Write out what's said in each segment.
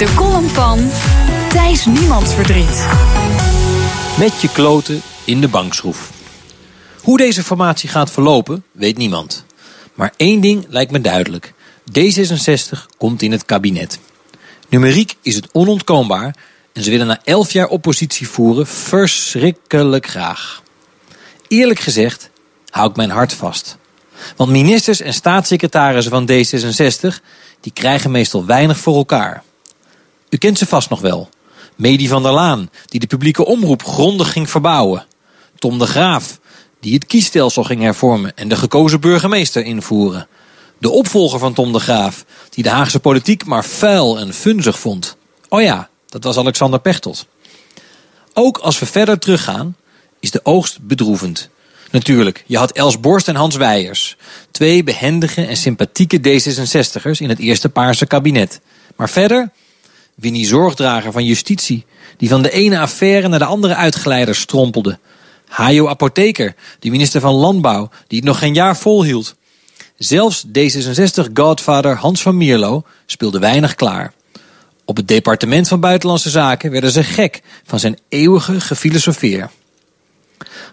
De column van Thijs Niemands Verdriet. Met je kloten in de bankschroef. Hoe deze formatie gaat verlopen, weet niemand. Maar één ding lijkt me duidelijk. D66 komt in het kabinet. Numeriek is het onontkoombaar en ze willen na elf jaar oppositie voeren verschrikkelijk graag. Eerlijk gezegd hou ik mijn hart vast. Want ministers en staatssecretarissen van D66 die krijgen meestal weinig voor elkaar. U kent ze vast nog wel. Medi van der Laan, die de publieke omroep grondig ging verbouwen. Tom de Graaf, die het kiesstelsel ging hervormen en de gekozen burgemeester invoeren. De opvolger van Tom de Graaf, die de Haagse politiek maar vuil en funzig vond. Oh ja, dat was Alexander Pechtold. Ook als we verder teruggaan, is de oogst bedroevend. Natuurlijk, je had Els Borst en Hans Weijers. Twee behendige en sympathieke D66'ers in het eerste Paarse kabinet. Maar verder, Winnie Zorgdrager van Justitie, die van de ene affaire naar de andere uitgeleider strompelde. Hajo Apotheker, de minister van Landbouw, die het nog geen jaar volhield. Zelfs D66-godfather Hans van Mierlo speelde weinig klaar. Op het departement van Buitenlandse Zaken werden ze gek van zijn eeuwige gefilosofeer.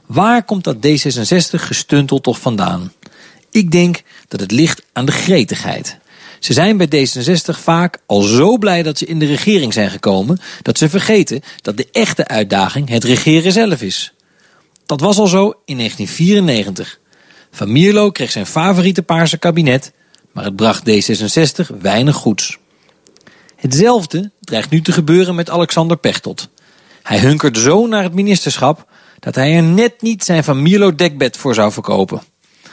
Waar komt dat D66 gestuntel toch vandaan? Ik denk dat het ligt aan de gretigheid. Ze zijn bij D66 vaak al zo blij dat ze in de regering zijn gekomen dat ze vergeten dat de echte uitdaging het regeren zelf is. Dat was al zo in 1994. Van Mierlo kreeg zijn favoriete paarse kabinet, maar het bracht D66 weinig goeds. Hetzelfde dreigt nu te gebeuren met Alexander Pechtold. Hij hunkert zo naar het ministerschap dat hij er net niet zijn Van Mierlo dekbed voor zou verkopen.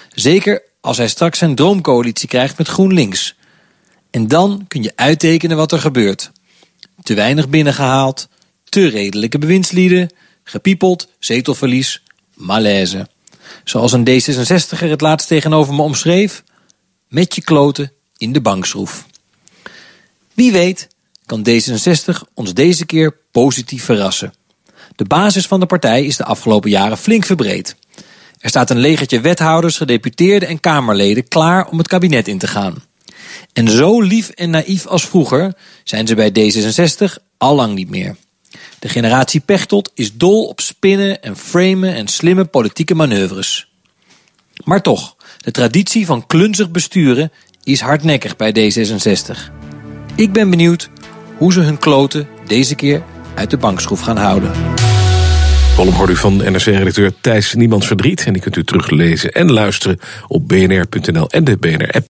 Zeker als hij straks zijn droomcoalitie krijgt met GroenLinks. En dan kun je uittekenen wat er gebeurt. Te weinig binnengehaald, te redelijke bewindslieden, gepiepeld, zetelverlies, malaise. Zoals een D66er het laatst tegenover me omschreef, met je kloten in de bankschroef. Wie weet kan D66 ons deze keer positief verrassen. De basis van de partij is de afgelopen jaren flink verbreed. Er staat een legertje wethouders, gedeputeerden en Kamerleden klaar om het kabinet in te gaan. En zo lief en naïef als vroeger zijn ze bij D66 al lang niet meer. De generatie Pechtold is dol op spinnen en framen en slimme politieke manoeuvres. Maar toch, de traditie van klunzig besturen is hardnekkig bij D66. Ik ben benieuwd hoe ze hun kloten deze keer uit de bankschroef gaan houden. Column hoort u van NRC-redacteur Thijs Niemands Verdriet. En die kunt u teruglezen en luisteren op bnr.nl en de BNR-app.